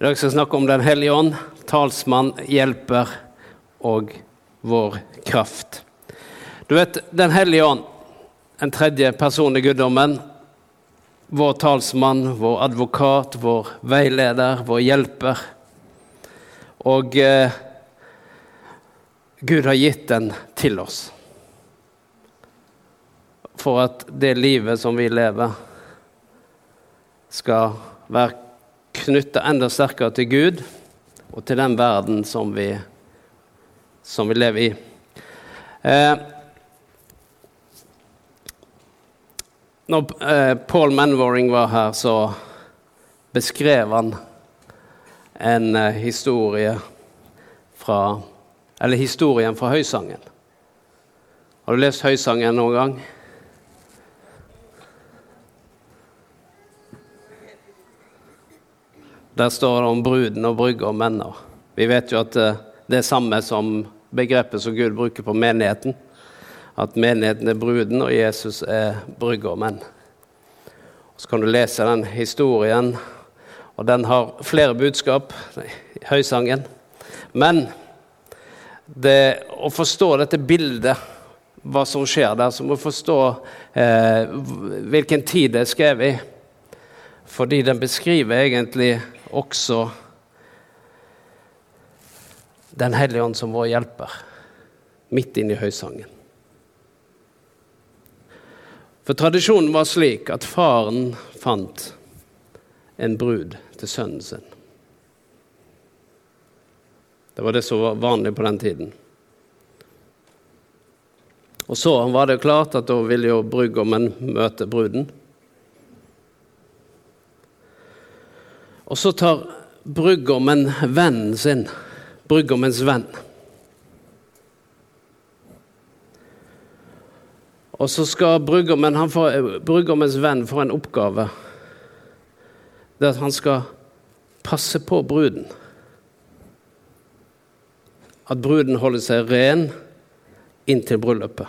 I dag skal vi snakke om Den hellige ånd, talsmann, hjelper og vår kraft. Du vet, Den hellige ånd, en tredje person i guddommen, vår talsmann, vår advokat, vår veileder, vår hjelper. Og eh, Gud har gitt den til oss. For at det livet som vi lever, skal være knytta enda sterkere til Gud og til den verden som vi, som vi lever i. Eh, når eh, Paul Manwaring var her, så beskrev han en eh, historie fra Eller historien fra Høysangen. Har du lest Høysangen noen gang? Der står det om bruden og brygga og menner. Vi vet jo at eh, det er samme som begrepet som Gud bruker på menigheten. At menigheten er bruden, og Jesus er brygga og menn. Så kan du lese den historien, og den har flere budskap, Høysangen. Men det, å forstå dette bildet, hva som skjer der, så må du forstå eh, hvilken tid det er skrevet i. Fordi den beskriver egentlig også Den hellige ånd som vår hjelper, midt inne i høysangen. For tradisjonen var slik at faren fant en brud til sønnen sin. Det var det som var vanlig på den tiden. Og så var det klart at da ville jo brudgommen møte bruden. Og så tar brudgommen vennen sin, brudgommens venn. Og så skal brudgommens venn få en oppgave. Det er at han skal passe på bruden. At bruden holder seg ren inntil bryllupet.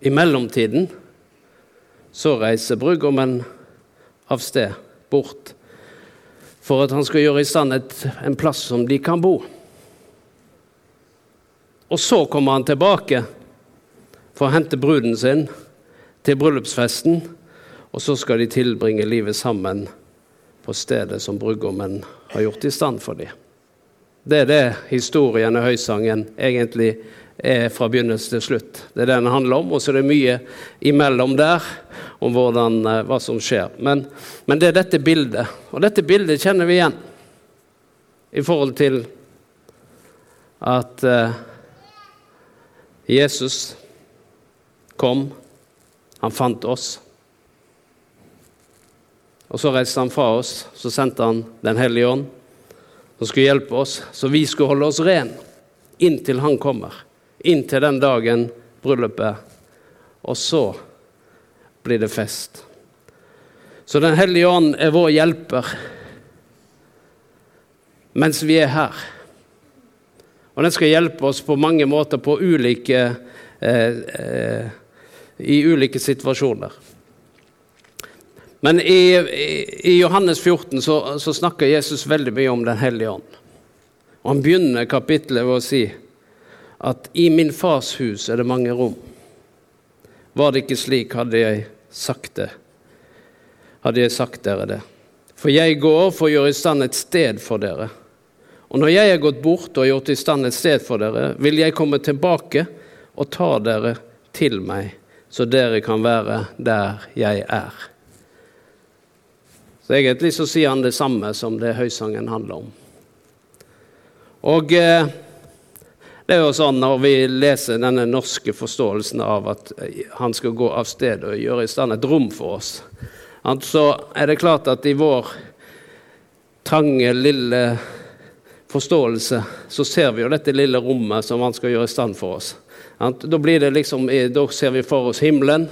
I mellomtiden så reiser brudgommen av sted, bort, for at han skal gjøre i stand et, en plass som de kan bo. Og så kommer han tilbake for å hente bruden sin til bryllupsfesten, og så skal de tilbringe livet sammen på stedet som brudgommen har gjort i stand for dem. Det er det historien og høysangen egentlig er fra begynnelse til slutt. Det er det den handler om, og så er det mye imellom der om hvordan, eh, hva som skjer. Men, men, det er dette bildet, og dette bildet kjenner vi igjen i forhold til at uh, Jesus kom, han fant oss. Og så reiste han fra oss, så sendte han Den hellige ånd, som skulle hjelpe oss, så vi skulle holde oss ren inntil han kommer. Inntil den dagen bryllupet. Og så blir det fest. Så Den hellige ånd er vår hjelper mens vi er her. Og den skal hjelpe oss på mange måter på ulike, eh, eh, i ulike situasjoner. Men i, i Johannes 14 så, så, snakker Jesus veldig mye om Den hellige ånd. Og Han begynner kapittelet ved å si at i min fars hus er det mange rom. Var det ikke slik, hadde jeg sagt det. Hadde jeg sagt dere det. For jeg går for å gjøre i stand et sted for dere. Og når jeg er gått bort og gjort i stand et sted for dere, vil jeg komme tilbake og ta dere til meg, så dere kan være der jeg er. Så Egentlig så sier han det samme som det høysangen handler om. Og eh, det er jo sånn Når vi leser denne norske forståelsen av at han skal gå av sted og gjøre i stand et rom for oss, så er det klart at i vår trange, lille forståelse så ser vi jo dette lille rommet som han skal gjøre i stand for oss. Da, blir det liksom, da ser vi for oss himmelen.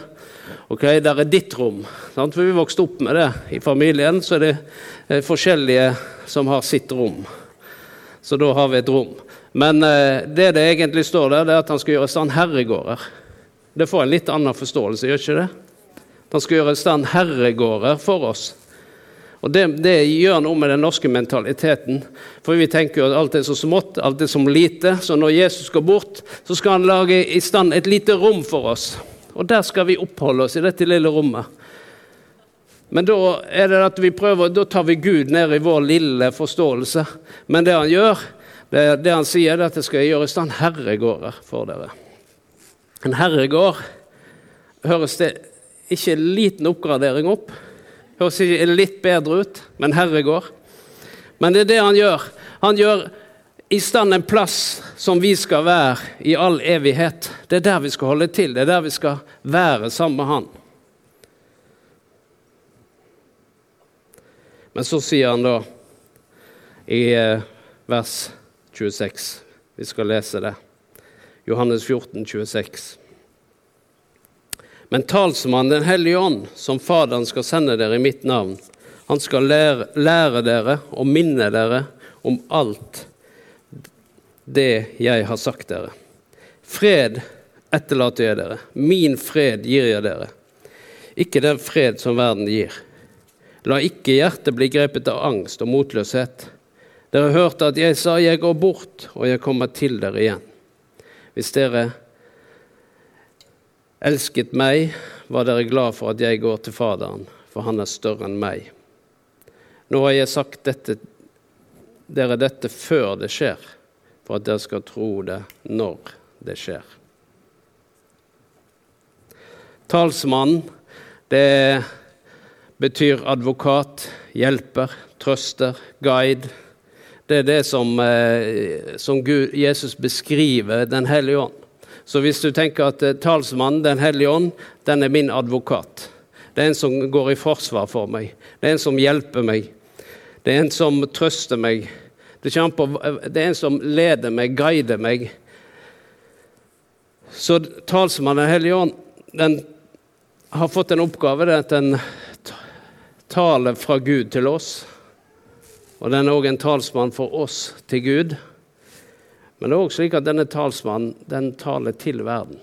Ok, Der er ditt rom. For vi vokste opp med det i familien. Så er det eh, forskjellige som har sitt rom. Så da har vi et rom. Men eh, det det egentlig står der, det er at han skal gjøre stand herregårder. Det får en litt annen forståelse, gjør ikke det? Han skal gjøre i stand herregårder for oss. Og det, det, gjør noe med den norske mentaliteten. For vi tenker jo at alt er så smått, alt er som lite. Så når Jesus går bort, så skal han lage i stand et lite rom for oss. Og der skal vi oppholde oss, i dette lille rommet. Men da er det at vi prøver, da tar vi Gud ned i vår lille forståelse. Men det han gjør, det, det han sier, er at jeg skal gjøre i stand herregårder for dere. En herregård høres det ikke en liten oppgradering opp? Høres ikke litt bedre ut, men herregård. Men det er det han gjør. Han gjør i stand en plass som vi skal være i all evighet. Det er der vi skal holde til, det er der vi skal være sammen med han. Men så sier han da i vers vers 26 Vi skal lese det. Johannes 14, 26. Men talsmannen Den hellige ånd, som Faderen skal sende dere i mitt navn, han skal lære, lære dere og minne dere om alt det jeg har sagt dere. Fred etterlater jeg dere, min fred gir jeg dere, ikke den fred som verden gir. La ikke hjertet bli grepet av angst og motløshet. Dere hørte at jeg sa, 'Jeg går bort, og jeg kommer til dere igjen'. Hvis dere elsket meg, var dere glad for at jeg går til Faderen, for han er større enn meg. Nå har jeg sagt dette, dere dette før det skjer, for at dere skal tro det når det skjer. Talsmann, det betyr advokat, hjelper, trøster, guide. Det er det som, eh, som Gud, Jesus beskriver Den hellige ånd. Så hvis du tenker at eh, talsmannen, Den hellige ånd, den er min advokat. Det er en som går i forsvar for meg. Det er en som hjelper meg. Det er en som trøster meg. Det, på, det er en som leder meg, guider meg. Så talsmannen Den hellige ånd den har fått en oppgave. Det er at den taler fra Gud til oss. Og den er òg en talsmann for oss til Gud. Men det er også slik at denne talsmannen den taler til verden.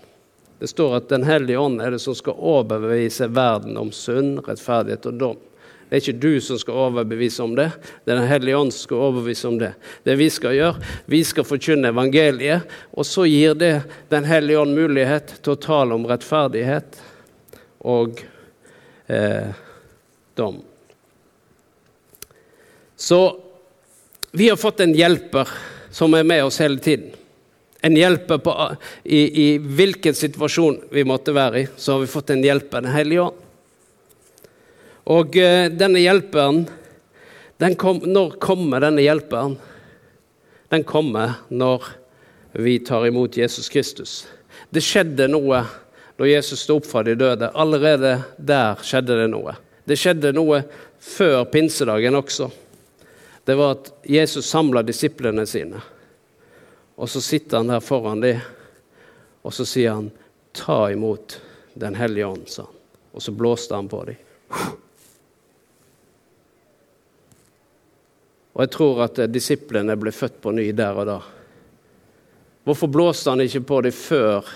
Det står at Den hellige ånd er det som skal overbevise verden om synd, rettferdighet og dom. Det er ikke du som skal overbevise om det, det er Den hellige ånd som skal overbevise om det. Det vi skal gjøre, vi skal forkynne evangeliet, og så gir det Den hellige ånd mulighet til å tale om rettferdighet og eh, dom. Så vi har fått en hjelper som er med oss hele tiden. En hjelper på, i, i, hvilken situasjon vi måtte være i, så har vi fått en hjelper, Den hellige ånd. Og uh, denne hjelperen den kom, Når kommer denne hjelperen? Den kommer når vi tar imot Jesus Kristus. Det skjedde noe da Jesus sto opp fra de døde. Allerede der skjedde det noe. Det skjedde noe før pinsedagen også det var at Jesus samla disiplene sine. Og så sitter han der foran dem, og så sier han, 'Ta imot Den hellige ånd', sa han. Og så blåste han på dem. Og jeg tror at disiplene ble født på ny der og da. Hvorfor blåste han ikke på dem før?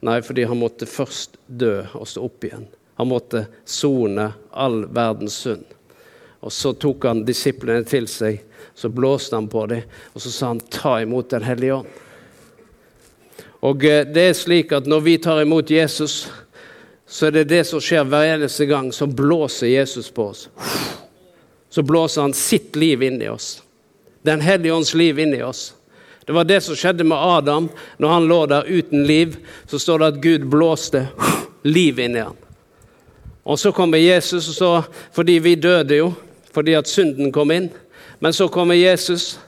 Nei, fordi han måtte først dø og stå opp igjen. Han måtte sone all verdens synd. Og så tok han disiplene til seg, så blåste han på dem, og så sa han 'ta imot Den hellige ånd'. Og eh, det er slik at når vi tar imot Jesus, så er det det som skjer hver eneste gang, som blåser Jesus på oss. Så blåser han sitt liv inn i oss. Den hellige ånds liv inn i oss. Det var det som skjedde med Adam. Når han lå der uten liv, så står det at Gud blåste liv inn i ham. Og så kommer Jesus, og så, fordi vi døde jo, fordi at synden kom inn. Men så kommer Jesus,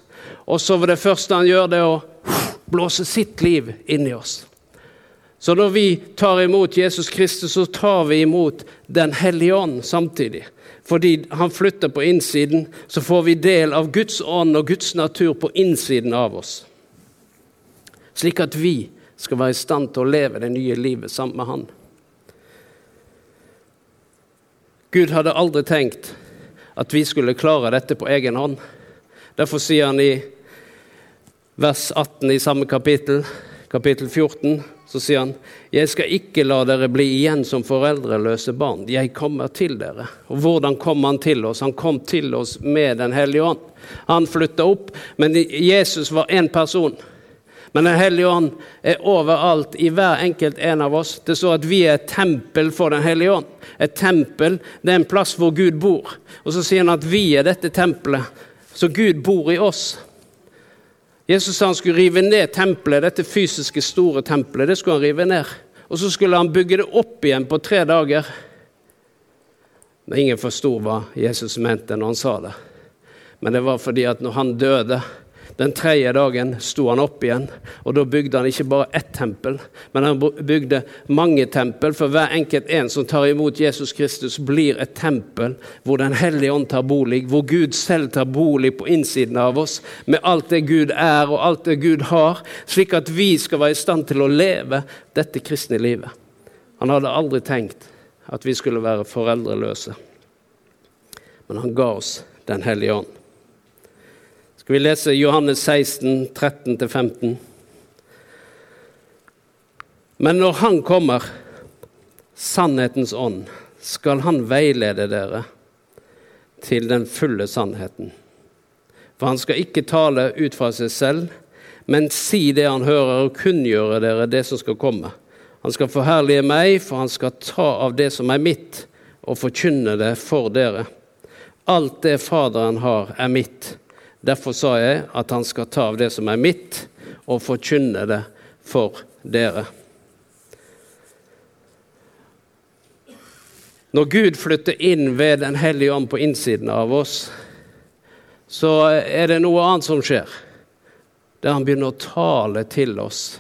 og så var det første han gjør, det å blåse sitt liv inn i oss. Så når vi tar imot Jesus Kristus, så tar vi imot Den hellige ånd samtidig. Fordi han flytter på innsiden, så får vi del av Guds ånd og Guds natur på innsiden av oss. Slik at vi skal være i stand til å leve det nye livet sammen med Han. Gud hadde aldri tenkt at vi skulle klare dette på egen hånd. Derfor sier han i vers 18 i samme kapittel, kapittel 14, så sier han jeg skal ikke la dere bli igjen som foreldreløse barn. Jeg kommer til dere. Og hvordan kom han til oss? Han kom til oss med Den hellige ånd. Han flytta opp, men Jesus var én person. Men Den hellige ånd er overalt i hver enkelt en av oss. Det står at vi er et tempel for Den hellige ånd. Et tempel det er en plass hvor Gud bor. Og så sier han at vi er dette tempelet. Så Gud bor i oss. Jesus sa han skulle rive ned tempelet, dette fysiske, store tempelet. Det skulle han rive ned. Og så skulle han bygge det opp igjen på tre dager. Men ingen forsto hva Jesus mente når han sa det. Men det var fordi at når han døde, den tredje dagen sto han opp igjen, og da bygde han ikke bare ett tempel, men han bygde mange tempel, for hver enkelt en som tar imot Jesus Kristus, blir et tempel hvor Den hellige ånd tar bolig, hvor Gud selv tar bolig på innsiden av oss, med alt det Gud er og alt det Gud har, slik at vi skal være i stand til å leve dette kristne livet. Han hadde aldri tenkt at vi skulle være foreldreløse, men han ga oss Den hellige ånd skal vi lese Johannes 16, 13-15. Men når Han kommer, sannhetens ånd, skal Han veilede dere til den fulle sannheten. For han skal ikke tale ut fra seg selv, men si det han hører, og kunngjøre dere det som skal komme. Han skal forherlige meg, for han skal ta av det som er mitt, og forkynne det for dere. Alt det Faderen har, er mitt. Derfor sa jeg at han skal ta av det som er mitt, og forkynne det for dere. Når Gud flytter inn ved Den hellige ånd på innsiden av oss, så er det noe annet som skjer. Der han begynner å tale til oss.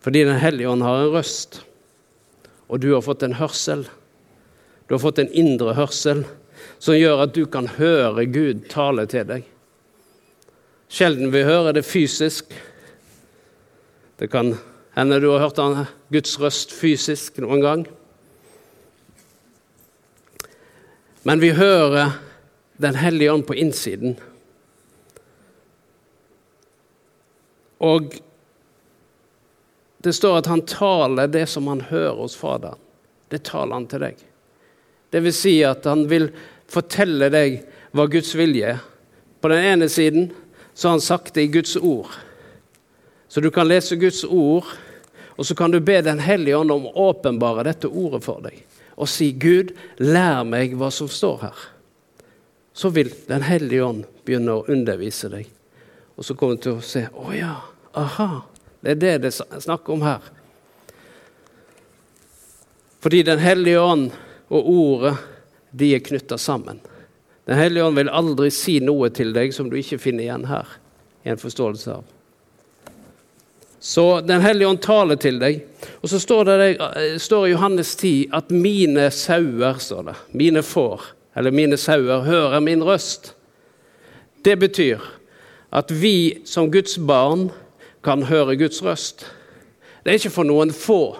Fordi Den hellige ånd har en røst, og du har fått en hørsel. Du har fått en indre hørsel som gjør at du kan høre Gud tale til deg. Sjelden vi hører det fysisk. Det kan hende du har hørt Guds røst fysisk noen gang. Men vi hører Den hellige ånd på innsiden. Og det står at han taler det som han hører hos Faderen. Det taler han til deg. Det vil si at han vil fortelle deg hva Guds vilje er. På den ene siden så har han sagt det i Guds ord. Så du kan lese Guds ord, og så kan du be Den hellige ånd om å åpenbare dette ordet for deg. Og si, 'Gud, lær meg hva som står her.' Så vil Den hellige ånd begynne å undervise deg. Og så kommer du til å se 'Å ja, aha, det er det det er snakk om her'. Fordi Den hellige ånd og ordet de er knytta sammen. Den hellige ånd vil aldri si noe til deg som du ikke finner igjen her, i en forståelse av. Så Den hellige ånd taler til deg. Og så står det eh, i Johannes 10 at 'mine sauer', står det. Mine får, eller mine sauer, hører min røst. Det betyr at vi som Guds barn kan høre Guds røst. Det er ikke for noen få.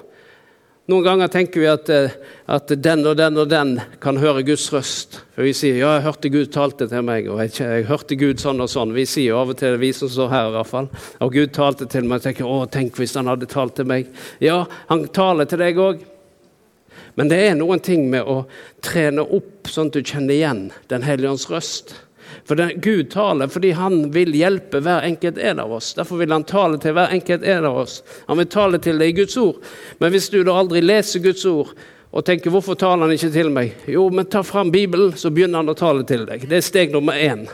Noen ganger tenker vi at, eh, at, den og den og den kan høre Guds røst. For Vi sier 'ja, jeg hørte Gud talte til meg', og jeg, jeg, hørte Gud sånn og sånn'. Vi sier av og til, vi som står her i hvert fall, og Gud talte til meg. og tenker 'å, tenk hvis han hadde talt til meg'. Ja, han taler til deg òg. Men det er noen ting med å trene opp sånn at du kjenner igjen Den hellige ånds røst. For den, Gud taler fordi han vil hjelpe hver enkelt en av oss. Derfor vil han tale til hver enkelt en av oss. Han vil tale til deg i Guds ord. Men hvis du da aldri leser Guds ord og tenker 'hvorfor taler han ikke til meg'? Jo, men ta fram Bibelen, så begynner han å tale til deg. Det er steg nummer én.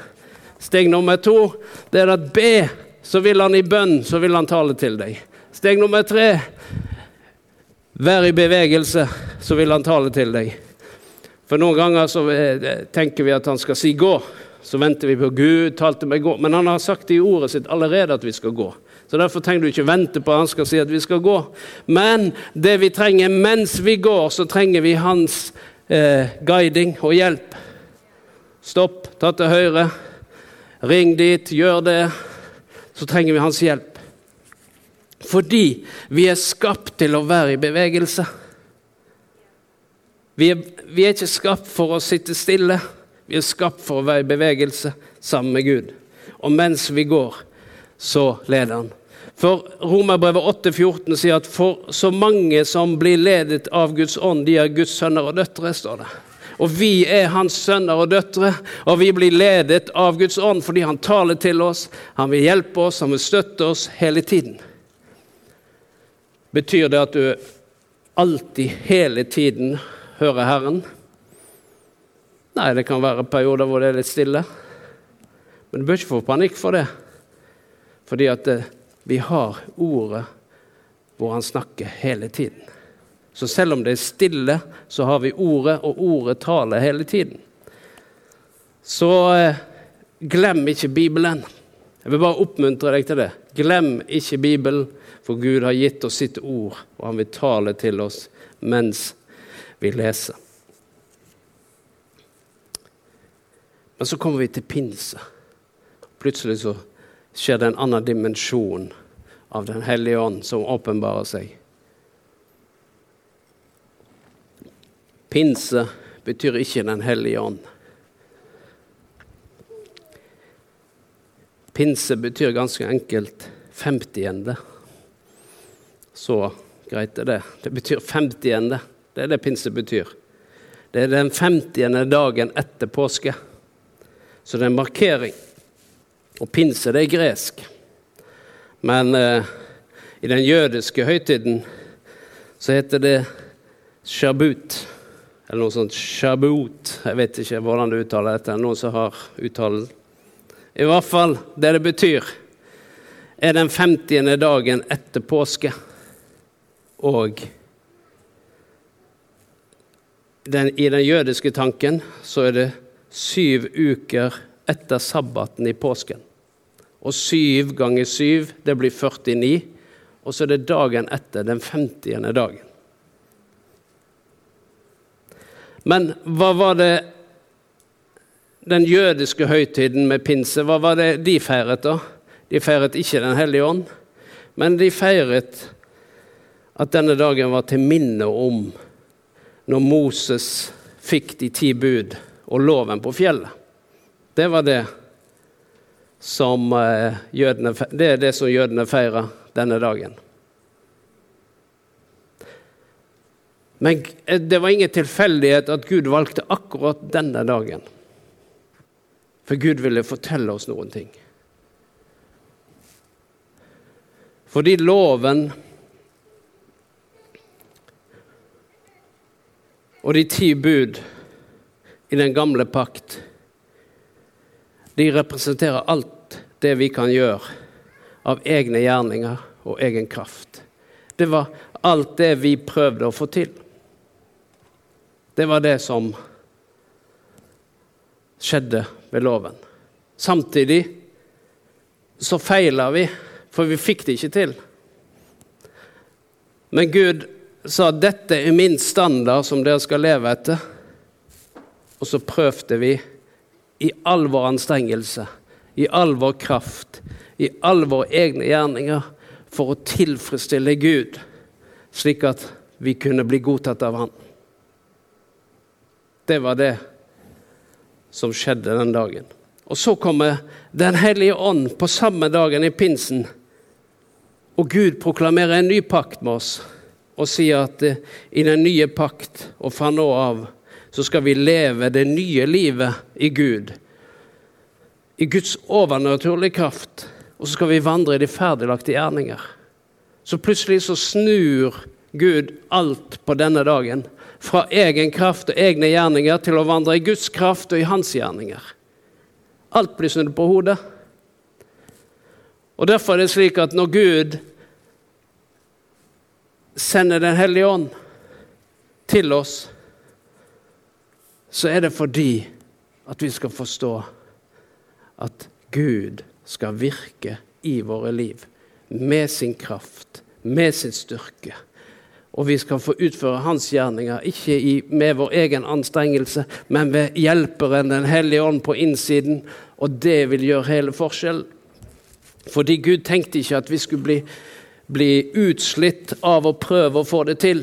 Steg nummer to det er at be, så vil han i bønn, så vil han tale til deg. Steg nummer tre vær i bevegelse, så vil han tale til deg. For noen ganger så eh, tenker vi at han skal si 'gå'. Så venter vi på Gud talte meg gå. Men han har sagt i ordet sitt allerede at vi skal gå. Så Derfor trenger du ikke vente på at han skal si at vi skal gå. Men det vi trenger mens vi går, så trenger vi hans eh, guiding og hjelp. Stopp, ta til høyre. Ring dit, gjør det. Så trenger vi hans hjelp. Fordi vi er skapt til å være i bevegelse. Vi er, vi er ikke skapt for å sitte stille. Vi er skapt for å være i bevegelse sammen med Gud. Og mens vi går, så leder han. For Romerbrevet 8,14 sier at for så mange som blir ledet av Guds ånd, de er Guds sønner og døtre, står det. Og vi er hans sønner og døtre, og vi blir ledet av Guds ånd fordi han taler til oss, han vil hjelpe oss, han vil støtte oss hele tiden. Betyr det at du alltid, hele tiden, hører Herren? Nei, det kan være perioder hvor det er litt stille. Men du bør ikke få panikk for det. Fordi at eh, vi har ordet hvor han snakker hele tiden. Så selv om det er stille, så har vi ordet, og ordet taler hele tiden. Så eh, glem ikke Bibelen. Jeg vil bare oppmuntre deg til det. Glem ikke Bibelen, for Gud har gitt oss sitt ord, og han vil tale til oss mens vi leser. Men så kommer vi til pinse. Plutselig så skjer det en annen dimensjon av Den hellige ånd som åpenbarer seg. Pinse betyr ikke Den hellige ånd. Pinse betyr ganske enkelt femtiende. Så greit er det. Det betyr femtiende. Det er det pinse betyr. Det er den femtiende dagen etter påske. Så det er en markering. Og pinse, det er gresk. Men eh, i den jødiske høytiden så heter det shabut. Eller noe sånt shabut. Jeg vet ikke hvordan du uttaler dette. Noen som har uttalen. I hvert fall, det det betyr, er den 50. dagen etter påske. Og den, i den jødiske tanken så er det syv uker etter sabbaten i påsken. Og syv ganger syv, det blir 49. Og så er det dagen etter, den 50. dagen. Men hva var det den jødiske høytiden med pinse, hva var det de feiret da? De feiret ikke Den hellige ånd, men de feiret at denne dagen var til minne om når Moses fikk de ti bud og loven på fjellet. Det var det som eh, jødene, det er det som jødene feirer denne dagen. Men eh, det var ingen tilfeldighet at Gud valgte akkurat denne dagen. For Gud ville fortelle oss noen ting. Fordi loven og de ti bud i den gamle pakt de representerer alt det vi kan gjøre av egne gjerninger og egen kraft. Det var alt det vi prøvde å få til. Det var det som skjedde ved loven. Samtidig så feila vi, for vi fikk det ikke til. Men Gud sa dette er min standard som dere skal leve etter. Og så prøvde vi i all vår anstrengelse, i all vår kraft, i all våre egne gjerninger for å tilfredsstille Gud, slik at vi kunne bli godtatt av Han. Det var det som skjedde den dagen. Og så kommer Den hellige ånd på samme dagen i pinsen, og Gud proklamerer en ny pakt med oss og sier at eh, i den nye pakt og fra nå av så skal vi leve det nye livet i Gud. I Guds overnaturlige kraft. Og så skal vi vandre i de ferdiglagte gjerninger. Så plutselig så snur Gud alt på denne dagen. Fra egen kraft og egne gjerninger til å vandre i Guds kraft og i hans gjerninger. Alt blir snudd på hodet. Og Derfor er det slik at når Gud sender Den hellige ånd til oss, så er det fordi at vi skal forstå at Gud skal virke i våre liv med sin kraft, med sin styrke. Og vi skal få utføre hans gjerninger, ikke i, med vår egen anstrengelse, men ved Hjelperen, Den hellige ånd, på innsiden. Og det vil gjøre hele forskjellen. Fordi Gud tenkte ikke at vi skulle bli, bli utslitt av å prøve å få det til.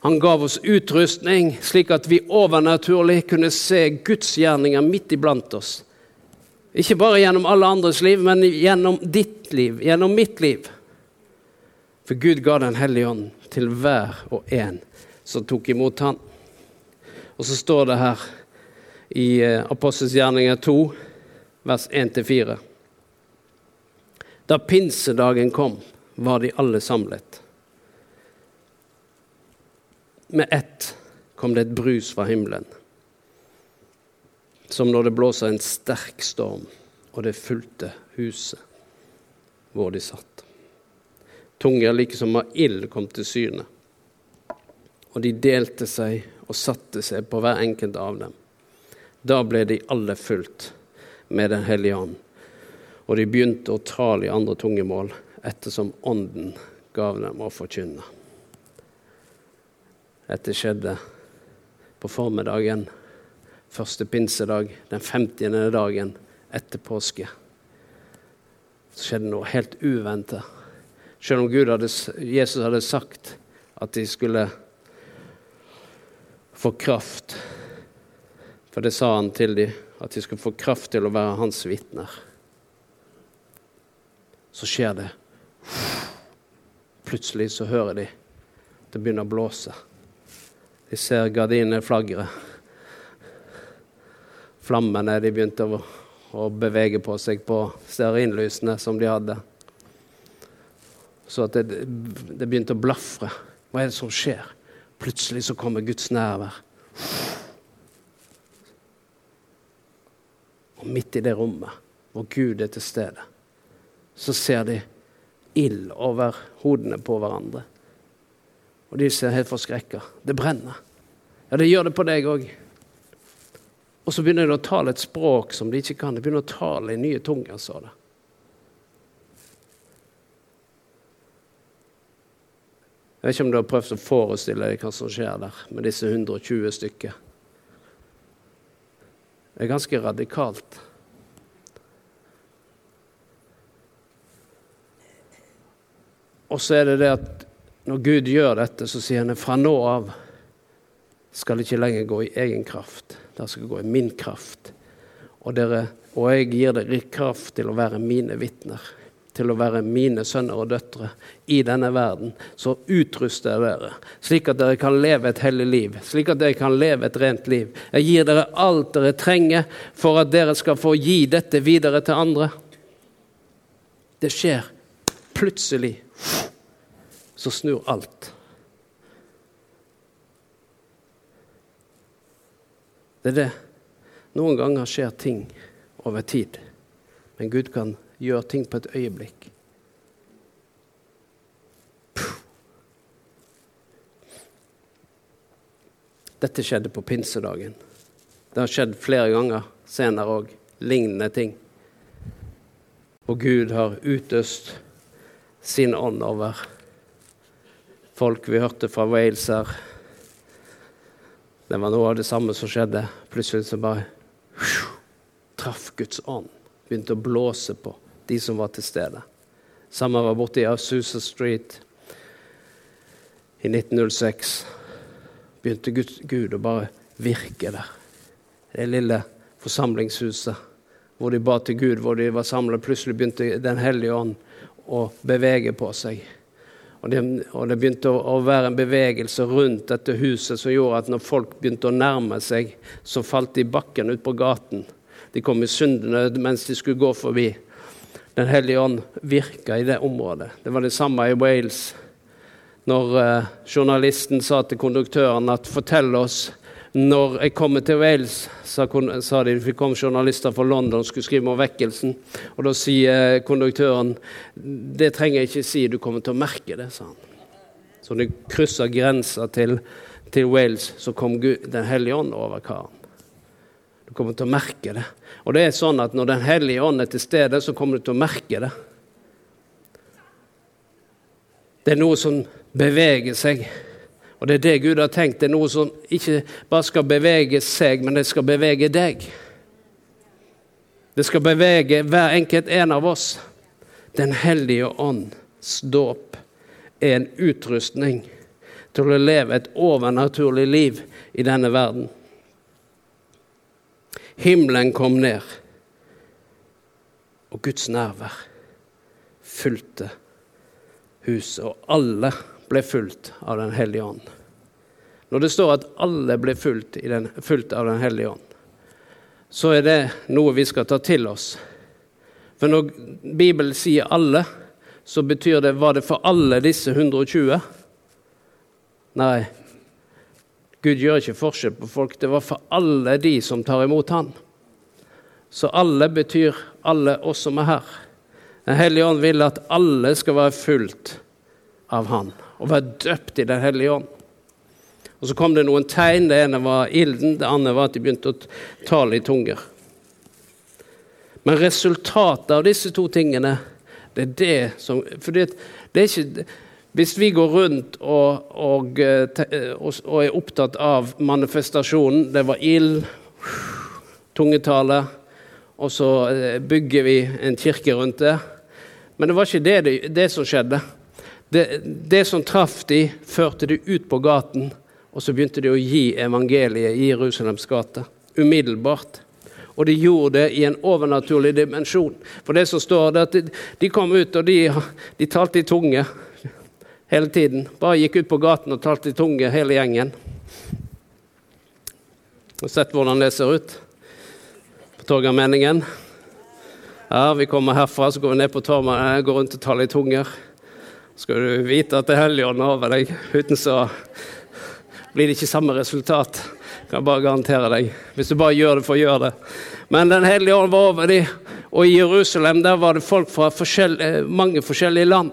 Han gav oss utrustning, slik at vi overnaturlig kunne se Guds gjerninger midt iblant oss. Ikke bare gjennom alle andres liv, men gjennom ditt liv, gjennom mitt liv. For Gud ga Den hellige ånd til hver og en som tok imot Han. Og så står det her i eh, Apostels gjerninger 2, vers 1-4. Da pinsedagen kom, var de alle samlet. Med ett kom det et brus fra himmelen som når det blåser en sterk storm, og det fulgte huset hvor de satt. Tunger like som av ild kom til syne, og de delte seg og satte seg på hver enkelt av dem. Da ble de alle fulgt med Den hellige ånd, og de begynte å tale i andre tungemål ettersom Ånden gav dem å forkynne. Dette skjedde på formiddagen første pinsedag, den 50. dagen etter påske. Så skjedde noe helt uventet. Selv om hadde, Jesus hadde sagt at de skulle få kraft. For det sa han til dem, at de skulle få kraft til å være hans vitner. Så skjer det. Plutselig så hører de det begynner å blåse. De ser gardinene flagre flammene de begynte å, å bevege på seg på stearinlysene som de hadde. Så at det, det, begynte å blafre. Hva er det som skjer? Plutselig så kommer Guds nærvær. Og midt i det rommet hvor Gud er til stede, så ser de ild over hodene på hverandre. Og de ser helt forskrekka. Det brenner. Ja, det gjør det på deg òg. Og så begynner de å tale et språk som de ikke kan. De begynner å tale i nye tunger, sa det. Jeg vet ikke om du har prøvd å forestille deg hva som skjer der med disse 120 stykker. Det er ganske radikalt. Og så er det det at når Gud gjør dette, så sier han fra nå av skal det ikke lenger gå i egen kraft. Det skal gå i min kraft. Og, dere, og jeg gir dere kraft til å være mine vitner. Til å være mine sønner og døtre i denne verden. Så utruster jeg dere, slik at dere kan leve et hellig liv. Slik at dere kan leve et rent liv. Jeg gir dere alt dere trenger for at dere skal få gi dette videre til andre. Det skjer plutselig. Så snur alt. Det er det. Noen ganger skjer ting over tid, men Gud kan gjøre ting på et øyeblikk. Dette skjedde på pinsedagen. Det har skjedd flere ganger senere òg, lignende ting. Og Gud har utøst sin ånd over folk vi hørte fra Wales her det var noe av det samme som skjedde. Plutselig så bare traff Guds ånd. Begynte å blåse på de som var til stede. Samme var borte i Asusa Street i 1906. Begynte Gud, Gud å bare virke der. Det lille forsamlingshuset hvor de ba til Gud, hvor de var samla. Plutselig begynte Den hellige ånd å bevege på seg. Og det, og det, begynte å, å, være en bevegelse rundt dette huset som gjorde at når folk begynte å nærme seg, så falt de i bakken ut på gaten. De kom i syndene mens de skulle gå forbi. Den hellige ånd virka i det området. Det var det samme i Wales. Når eh, journalisten sa til konduktøren at 'fortell oss når jeg kommer til Wales, sa, sa de, vi kom journalister fra London og skulle skrive om vekkelsen. Og da sier konduktøren det trenger jeg ikke si, du kommer til å merke det, sa han. Så når de kryssa grensa til, til, Wales, så kom Gud, Den hellige ånd over karen. Du kommer til å merke det. Og det er sånn at når Den hellige ånd er til stede, så kommer du til å merke det. Det er noe som beveger seg. Og det er det Gud har tenkt. Det er noe som ikke bare skal bevege seg, men det skal bevege deg. Det skal bevege hver enkelt en av oss. Den hellige ånds dåp er en utrustning til å leve et overnaturlig liv i denne verden. Himmelen kom ned. og Guds nærvær fulgte huset, og alle ble fulgt av Den hellige ånd. Når det står at alle ble fulgt, den, fulgt av Den hellige ånd, så er det noe vi skal ta til oss. For når Bibelen sier 'alle', så betyr det var det for alle disse 120? Nei, Gud gjør ikke forskjell på folk. Det var for alle de som tar imot Han. Så alle betyr alle oss som er her. Den hellige ånd vil at alle skal være fulgt av Han og være døpt i Den hellige ånd. Og Så kom det noen tegn. Det ene var ilden, det andre var at de begynte å tale i tunger. Men resultatet av disse to tingene, det er det som For det, det er ikke Hvis vi går rundt og, og, og, og er opptatt av manifestasjonen Det var ild, tungetale, og så eh, bygger vi en kirke rundt det. Men det var ikke det, det, det som skjedde. Det, det, som traff de, førte de ut på gaten, og så begynte de å gi evangeliet i Jerusalems gate. Umiddelbart. Og de gjorde det i en overnaturlig dimensjon. For det som står der, at de, kom ut, og de, de talte i tunge hele tiden. Bare gikk ut på gaten og talte i tunge, hele gjengen. Og sett hvordan det ser ut på Torgallmenningen. Ja, vi kommer herfra, så går vi ned på Torma, går rundt og taler i tunger. Skal du vite at det er Helligånden over deg, uten så blir det ikke samme resultat. Jeg kan bare garantere deg. Hvis du bare gjør det for å gjøre det. Men Den hellige ånd var over dem, og i Jerusalem der var det folk fra forskjell, eh, mange forskjellige land.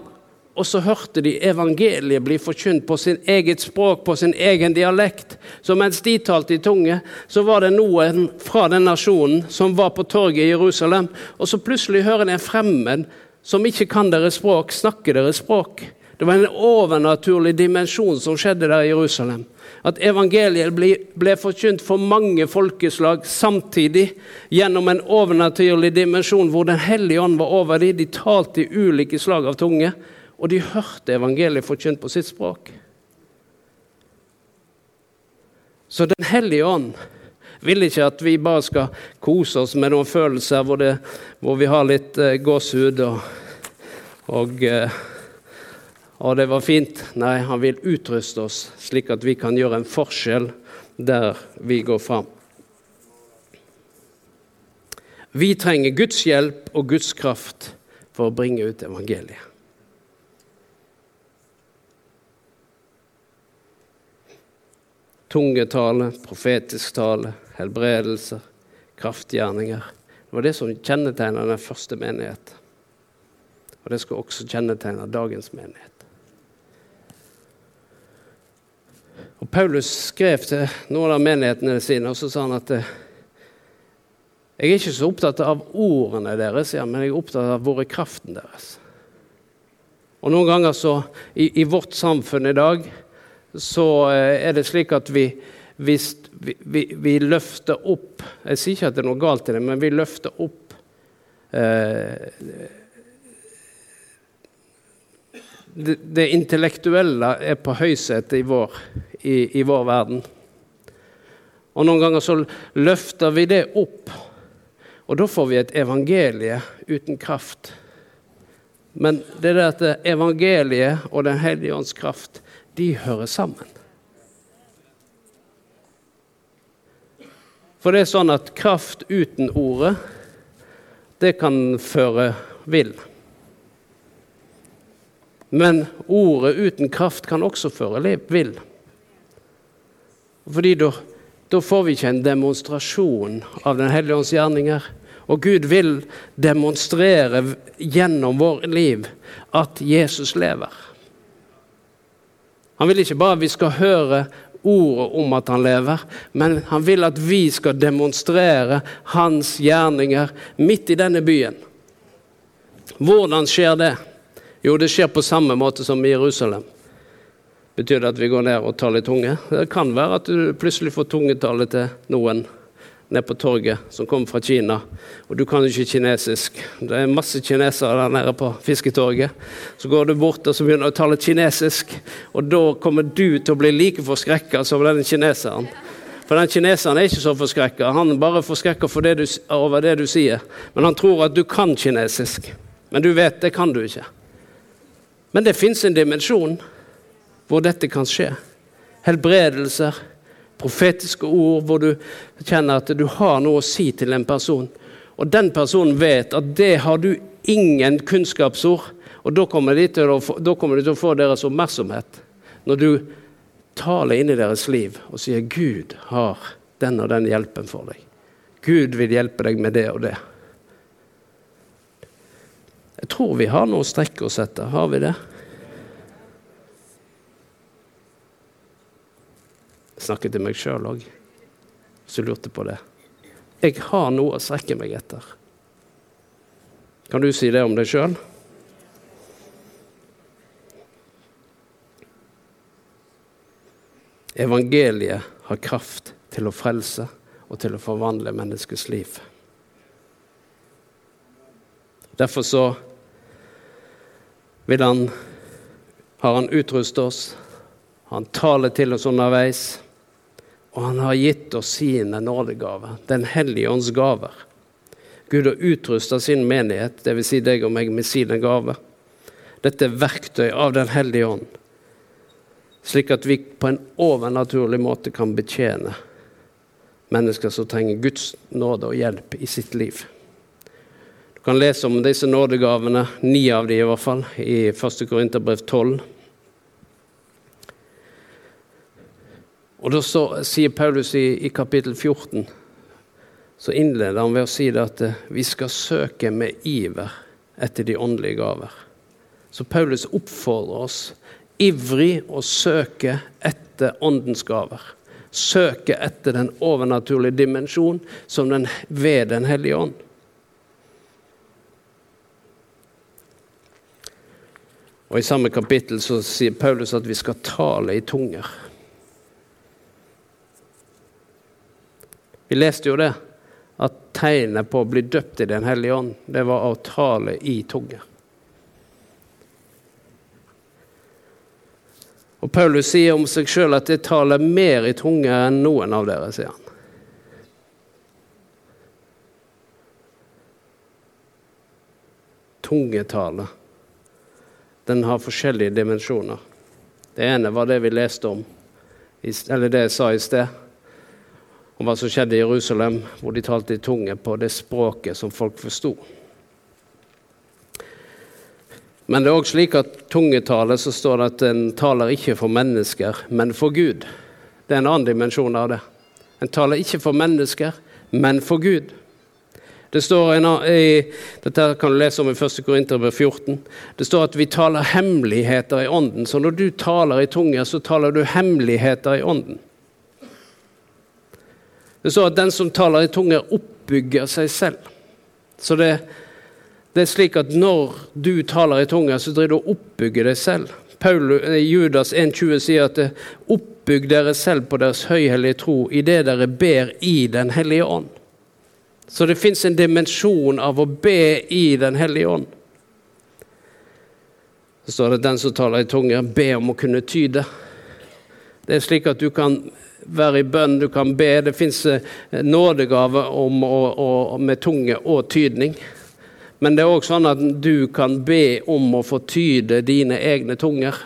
Og så hørte de evangeliet bli forkynt på sin eget språk, på sin egen dialekt. Så mens de talte i tunge, så var det noen fra den nasjonen som var på torget i Jerusalem, og så plutselig hører de en fremmed som ikke kan deres språk, snakke deres språk. Det var en overnaturlig dimensjon som skjedde der i Jerusalem. At evangeliet ble, ble forkynt for mange folkeslag samtidig gjennom en overnaturlig dimensjon hvor Den hellige ånd var over dem. De talte i ulike slag av tunge og de hørte evangeliet forkynt på sitt språk. Så Den hellige ånd vil ikke at vi bare skal kose oss med noen følelser hvor, det, hvor vi har litt eh, gåsehud og, og, eh, og det var fint. Nei, han vil utruste oss slik at vi kan gjøre en forskjell der vi går fram. Vi trenger Guds hjelp og Guds kraft for å bringe ut evangeliet. tungetale, profetisk tale, helbredelser, kraftgjerninger. Det var det som kjennetegna den første menighet. Og det skal også kjennetegne dagens menighet. Og Paulus skrev til noen av menighetene sine, og så sa han at eh, jeg er ikke så opptatt av ordene deres, men jeg er opptatt av hvor er kraften deres. Og noen ganger så, i, i vårt samfunn i dag så eh, er det slik at vi, vi, vi, vi, løfter opp Jeg sier ikke at det er noe galt i det, men vi løfter opp eh, det, det, intellektuelle er på høysetet i, i, i vår verden. Og noen ganger så løfter vi det opp, og da får vi et evangelie uten kraft. Men det er det at evangeliet og Den hellige ånds kraft de hører sammen. For det er sånn at kraft uten ordet, det kan føre vill. Men ordet uten kraft kan også føre vill. Fordi da, da får vi ikke en demonstrasjon av Den hellige ånds gjerninger. Og Gud vil demonstrere gjennom vårt liv at Jesus lever. Han vil ikke bare vi skal høre ordet om at han lever, men han vil at vi skal demonstrere hans gjerninger midt i denne byen. Hvordan skjer det? Jo, det skjer på samme måte som i Jerusalem. Betyr det at vi går ned og tar litt tunge? Det kan være at du plutselig får tungetallet til noen ned på torget som kommer fra Kina. Og du kan jo ikke kinesisk. Det er masse kinesere der nede på fisketorget. Så går du bort og så begynner du å tale kinesisk, og da kommer du til å bli like forskrekka som den kineseren. For den kineseren er ikke så forskrekka. Han bare forskrekka for over det du sier. Men han tror at du kan kinesisk. Men du vet, det kan du ikke. Men det fins en dimensjon hvor dette kan skje. Helbredelser, profetiske ord hvor du kjenner at du har noe å si til en person. Og den personen vet at det har du ingen kunnskapsord. Og da kommer de til å få, de til å få deres oppmerksomhet. Når du taler inn i deres liv og sier 'Gud har den og den hjelpen for deg'. Gud vil hjelpe deg med det og det. Jeg tror vi har noe å strekke oss etter. Har vi det? Snakker til meg sjøl òg, som lurte på det. Jeg har noe å strekke meg etter. Kan du si det om deg sjøl? Evangeliet har kraft til å frelse og til å forvandle menneskets liv. Derfor så vil han, har han utrustet oss, han taler til oss underveis, og han har gitt oss sine nådegaver, Den hellige ånds gaver. Gud har utrusta sin menighet, dvs. Si deg og meg, med sine gaver. Dette er verktøy av Den hellige ånd slik at vi på en overnaturlig måte kan betjene mennesker som trenger Guds nåde og hjelp i sitt liv. Du kan lese om disse nådegavene, ni av de i hvert fall, i 1. Korinterbrev 12. Og Da så, sier Paulus i, i, kapittel 14, så innleder han ved å si det at eh, vi skal søke med iver etter de åndelige gaver. Så Paulus oppfordrer oss ivrig å søke etter åndens gaver. Søke etter den overnaturlige dimensjon som den ved Den hellige ånd. Og I samme kapittel så sier Paulus at vi skal tale i tunger. Vi leste jo det, at tegnet på å bli døpt i Den hellige ånd, det var å tale i tunge. Og Paulus sier om seg sjøl at det taler mer i tunge enn noen av dere, sier han. Tungetale. Den har forskjellige dimensjoner. Det ene var det vi leste om, eller det jeg sa i sted, om hva som skjedde i Jerusalem, hvor de talte i tunge på det språket som folk forsto. Men det er òg slik at tungetale så står det at en taler ikke for mennesker, men for Gud. Det er en annen dimensjon av det. En taler ikke for mennesker, men for Gud. Det står en, i, Dette kan du lese om i 1. Korinterbrev 14. Det står at vi taler hemmeligheter i ånden. Så når du taler i tunge, så taler du hemmeligheter i ånden. Det står at den som taler i tunger, oppbygger seg selv. Så det det er slik at når du taler i tunger, så driver du og oppbygger deg selv. Paul, eh, Judas 1,20 sier at eh, oppbygg dere selv på deres høyhellige tro i det dere ber i Den hellige ånd. Så det fins en dimensjon av å be i Den hellige ånd. Så står det den som taler i tunger, be om å kunne tyde. Det er slik at du kan være i bønn, du kan be. Det fins eh, nådegave om å, å, med tunge og tydning. Men det er òg sånn at du kan be om å få tyde dine egne tunger.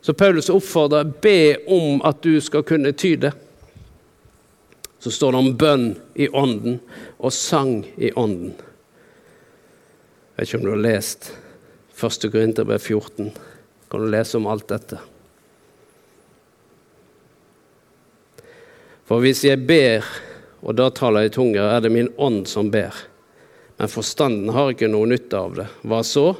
Så Paulus oppfordrer be om at du skal kunne tyde. Så står det om bønn i ånden og sang i ånden. Jeg vet ikke om du har lest 1. Korinterbrev 14. Kan du lese om alt dette? For hvis jeg ber, og da taler jeg tunger, er det min ånd som ber men forstanden har ikke noe nytte av det. Hva så?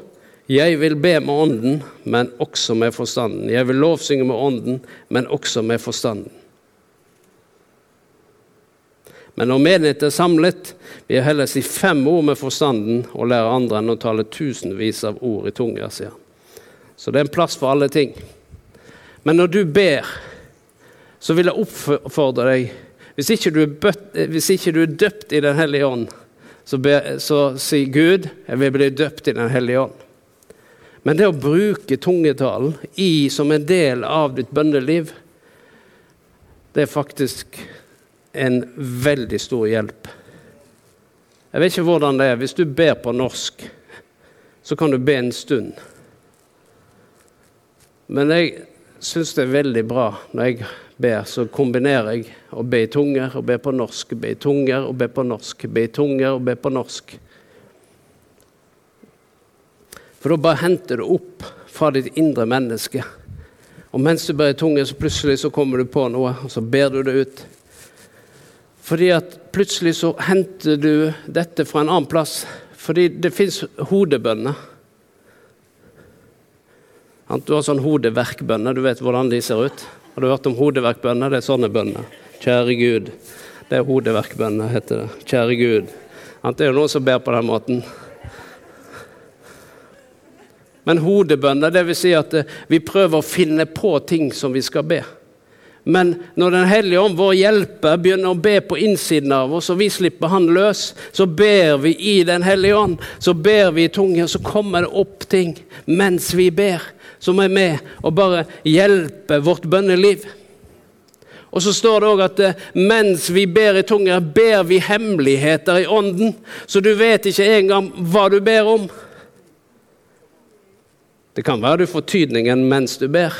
Jeg vil be med ånden, men også med forstanden. Jeg vil lovsynge med ånden, men også med forstanden. Men når menigheten er samlet, vil jeg heller si fem ord med forstanden og lære andre enn å tale tusenvis av ord i tunga, sier han. Så det er en plass for alle ting. Men når du ber, så vil jeg oppfordre deg Hvis ikke du er, bøtt, ikke du er døpt i Den hellige ånd, så, be, så sier Gud jeg vil bli døpt i Den hellige ånd. Men det å bruke tungetalen i, som en del av ditt bønneliv, det er faktisk en veldig stor hjelp. Jeg vet ikke hvordan det er. Hvis du ber på norsk, så kan du be en stund. Men jeg syns det er veldig bra når jeg ber, så kombinerer jeg å be i tunger og be på norsk, be i tunger og be på norsk, be i tunger og be på norsk. For da bare henter du opp fra ditt indre menneske. Og mens du ber i tunger, så plutselig så kommer du på noe, og så ber du det ut. Fordi at plutselig så henter du dette fra en annen plass. Fordi det fins hodebønner. Du har sånn hodeverkbønner. Du vet hvordan de ser ut? Har du hørt om hodeverkbønner? Det er sånne bønner. Kjære Gud. Det er hodeverkbønner, heter det. Kjære Gud. Det er jo noen som ber på den måten. Men hodebønner, vil si at eh, vi prøver å finne på ting som vi skal be. Men når Den hellige ånd, vår hjelper, begynner å be på innsiden av oss, og vi slipper han løs, så ber vi i Den hellige ånd. Så ber vi i tunge, så kommer det opp ting mens vi ber, som er med og bare hjelper vårt bønneliv. Og så står det òg at eh, mens vi ber i tunger, ber vi hemmeligheter i ånden. Så du vet ikke engang hva du ber om. Det kan være du får tydningen mens du ber.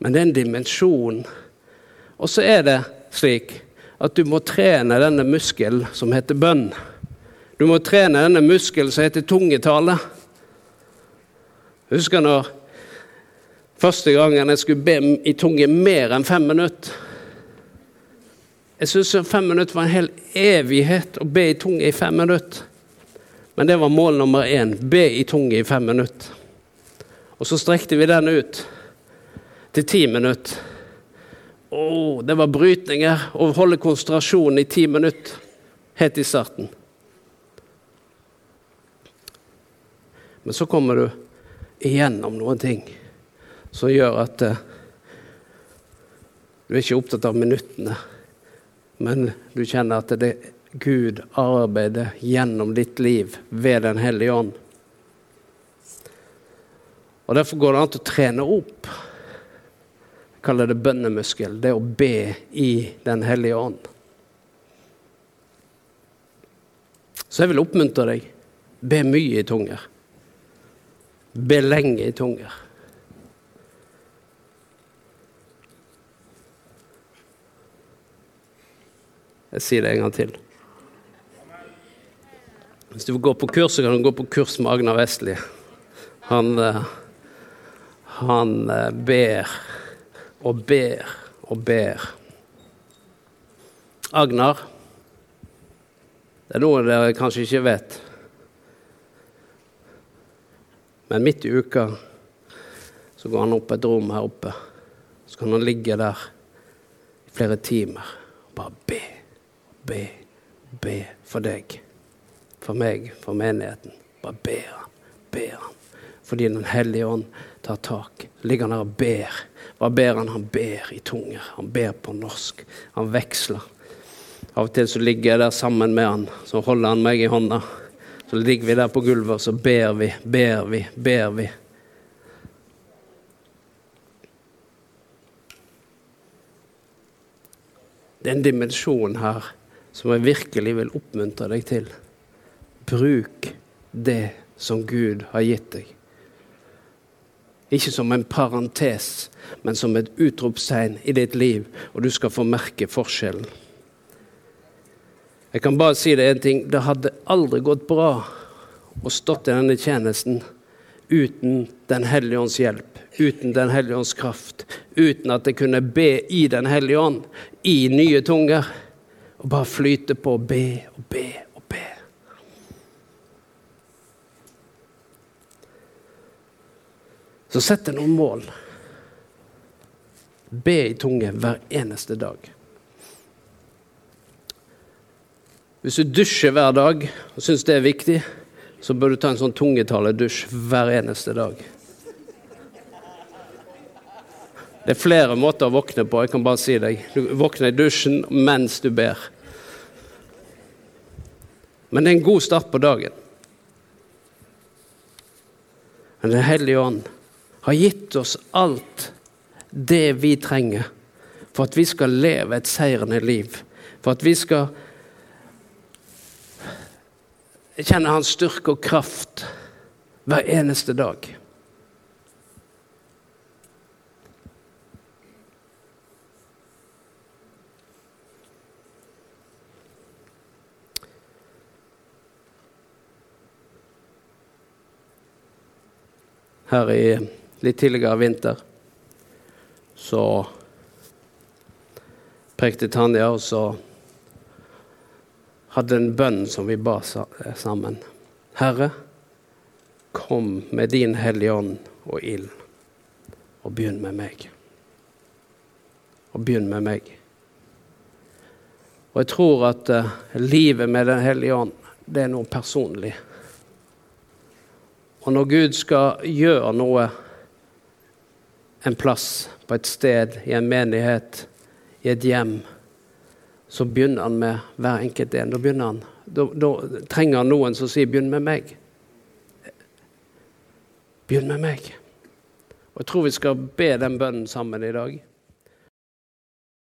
Men det er en dimensjon. Og så er det slik at du må trene denne muskelen som heter bønn. Du må trene denne muskelen som heter tungetale. Husker når første gangen jeg skulle be i tunge mer enn fem minutter. Jeg syntes fem minutter var en hel evighet å be i tunge i fem minutter. Men det var mål nummer én. Be i tunge i fem minutter. Og så strekte vi den ut til ti minutter. Oh, det var brytninger å holde konsentrasjonen i ti minutter helt i starten. Men så kommer du igjennom noen ting som gjør at uh, du er ikke opptatt av minuttene, men du kjenner at det er Gud arbeider gjennom ditt liv ved Den hellige ånd. Og Derfor går det an å trene opp kaller det bønnemuskel. Det å be i Den hellige ånd. Så jeg vil oppmuntre deg. Be mye i tunger. Be lenge i tunger. Jeg sier det en gang til. Hvis du vil gå på kurs, så kan du gå på kurs med Agnar Vestli. Han, eh, han eh, ber og ber og ber. Agnar, det er noe dere kanskje ikke vet. Men midt i uka så går han opp et rom her oppe. Så kan han ligge der i flere timer og bare be, be, be for deg. For meg, for menigheten. Bare ber han, ber han. Fordi Den hellige ånd tar tak. Ligger han der og ber. Hva ber han? Han ber i tunger. Han ber på norsk. Han veksler. Av og til så ligger jeg der sammen med han, så holder han meg i hånda. Så ligger vi der på gulvet, og så ber vi, ber vi, ber vi. Det er en dimensjon her som jeg virkelig vil oppmuntre deg til. Bruk det som Gud har gitt deg. Ikke som en parentes, men som et utropstegn i ditt liv, og du skal få merke forskjellen. Jeg kan bare si det én ting. Det hadde aldri gått bra å stått i denne tjenesten uten Den hellige ånds hjelp, uten Den hellige ånds kraft, uten at jeg kunne be i Den hellige ånd, i nye tunger, og bare flyte på, be og be Så sett deg noen mål. Be i tunge hver eneste dag. Hvis du dusjer hver dag og syns det er viktig, så bør du ta en sånn tungetalledusj hver eneste dag. Det er flere måter å våkne på. jeg kan bare si deg. Du våkner i dusjen mens du ber. Men det er en god start på dagen. Men Den hellige ånd har gitt oss alt det vi trenger for at vi skal leve et seirende liv. For at vi skal kjenne hans styrke og kraft hver eneste dag. Her i litt tidligere vinter så prekte Tanja, og så hadde en bønn som vi ba sammen. Herre, kom med din Hellige Ånd og ild, og begynn med meg. Og begynn med meg. Og jeg tror at uh, livet med Den hellige ånd, det er noe personlig. Og når Gud skal gjøre noe en plass, på et sted, i en menighet, i et hjem, så begynner han med hver enkelt en. Da, han, da, da trenger han noen som sier 'begynn med meg'. Begynn med meg. Og Jeg tror vi skal be den bønnen sammen i dag.